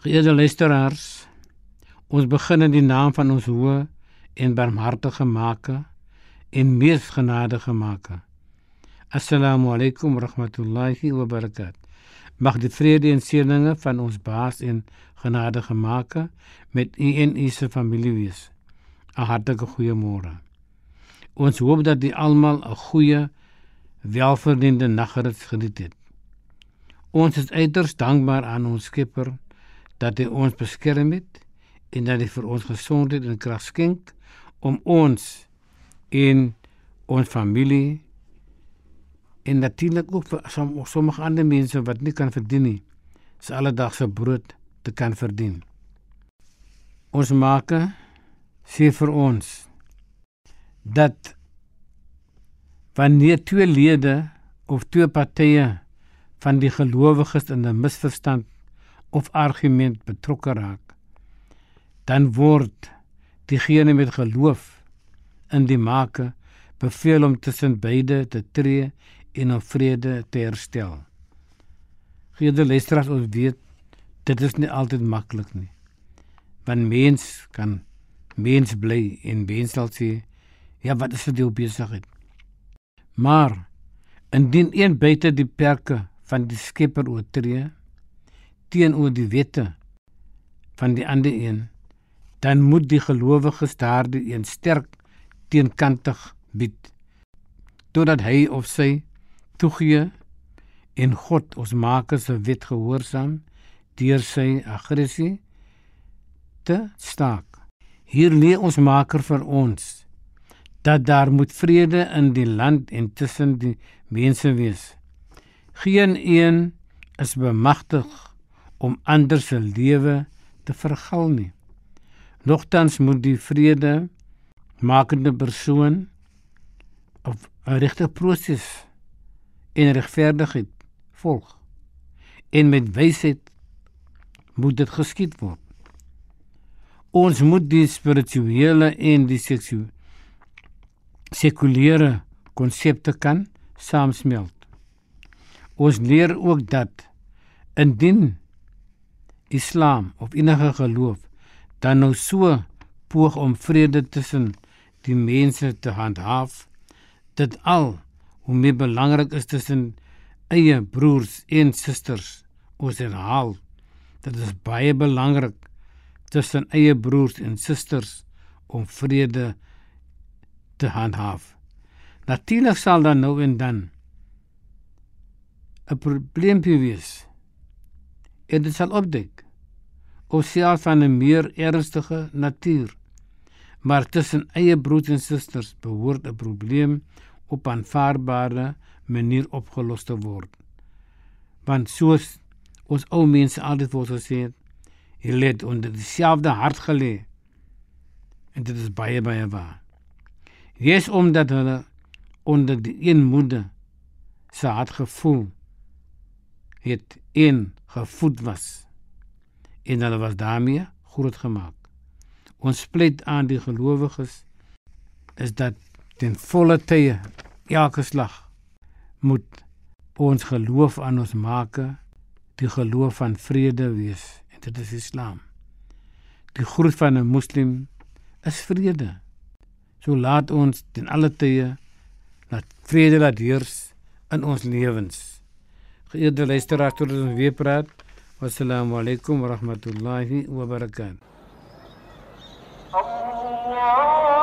Geëerde luisteraars, ons begin in die naam van ons hoë en barmhartige Maker en mees genadige Maker. Assalamu alaykum rahmatullahi wa barakat. Mag die vrede en seëninge van ons Baas en genadige Maker met u en u se familie wees. 'n Hartlike goeiemôre. Ons hoop dat u almal 'n goeie welverdiende nagrus geniet het. Ons is uiters dankbaar aan ons Skepper dat hy ons beskerm het en dat hy vir ons gesondheid en krag skenk om ons en ons familie en natuurlik ook vir som, sommige ander mense wat nie kan verdien nie, se alledaagse brood te kan verdien. Ons maak sê vir ons dat wanneer twee lede of twee partye van die gelowiges in 'n misverstand of argument betrokke raak, dan word diegene met geloof in die maker beveel om tussen beide te tree en om vrede te herstel. Geede luisteraars ons weet dit is nie altyd maklik nie. Want mens kan mens bly en mens sal sê ja wat is vir jou besigheid. Maar indien een buite die perke van die Skepper oortree teenoor die wette van die ander een, dan moet die gelowiges daardie een sterk teenkantig bied totdat hy of sy toegee en God ons maker se wet gehoorsaam deur sy aggressie te staak. Hier lê ons maker vir ons dat daar moet vrede in die land en tussen die mense wees. Geen een is bemagtig om ander se lewe te vergal nie. Nogtans moet die vrede makende persoon of 'n regte proses en regverdigheid volg. En met wysheid moet dit geskied word. Ons moet die spirituele en die seksu sekulêre konsepte kan saamsmelt. Ons leer ook dat indien Islam of enige geloof dan nou so poog om vrede tussen die mense te handhaaf, dit al hoe meer belangrik is tussen eie broers en susters. Ons herhaal, dit is baie belangrik tussen eie broers en susters om vrede te handhaaf. Natuurlik sal dan nou en dan 'n probleem wees en dit sal opdek of selfs van 'n meer ernstige natuur. Maar tussen eie broers en susters behoort 'n probleem op aanvaarbare manier opgelos te word. Want soos ons ou mense altyd wou sê, hy het onder dieselfde hart gelê. En dit is baie baie waar. Dis omdat hulle onder die een moeder se hart gevoel het in gevoed was en hulle was daarmee groot gemaak. Ons pleit aan die gelowiges is dat ten volle tye elke slag moet ons geloof aan ons maak die geloof van vrede wees en dit is Islam. Die groet van 'n moslim is vrede. So laat ons ten alle tye dat vrede laat heers in ons lewens. Geëerde luisteraars, tot ons weer praat. Wassalamu alaykum wa rahmatullahi wa barakatuh. Allah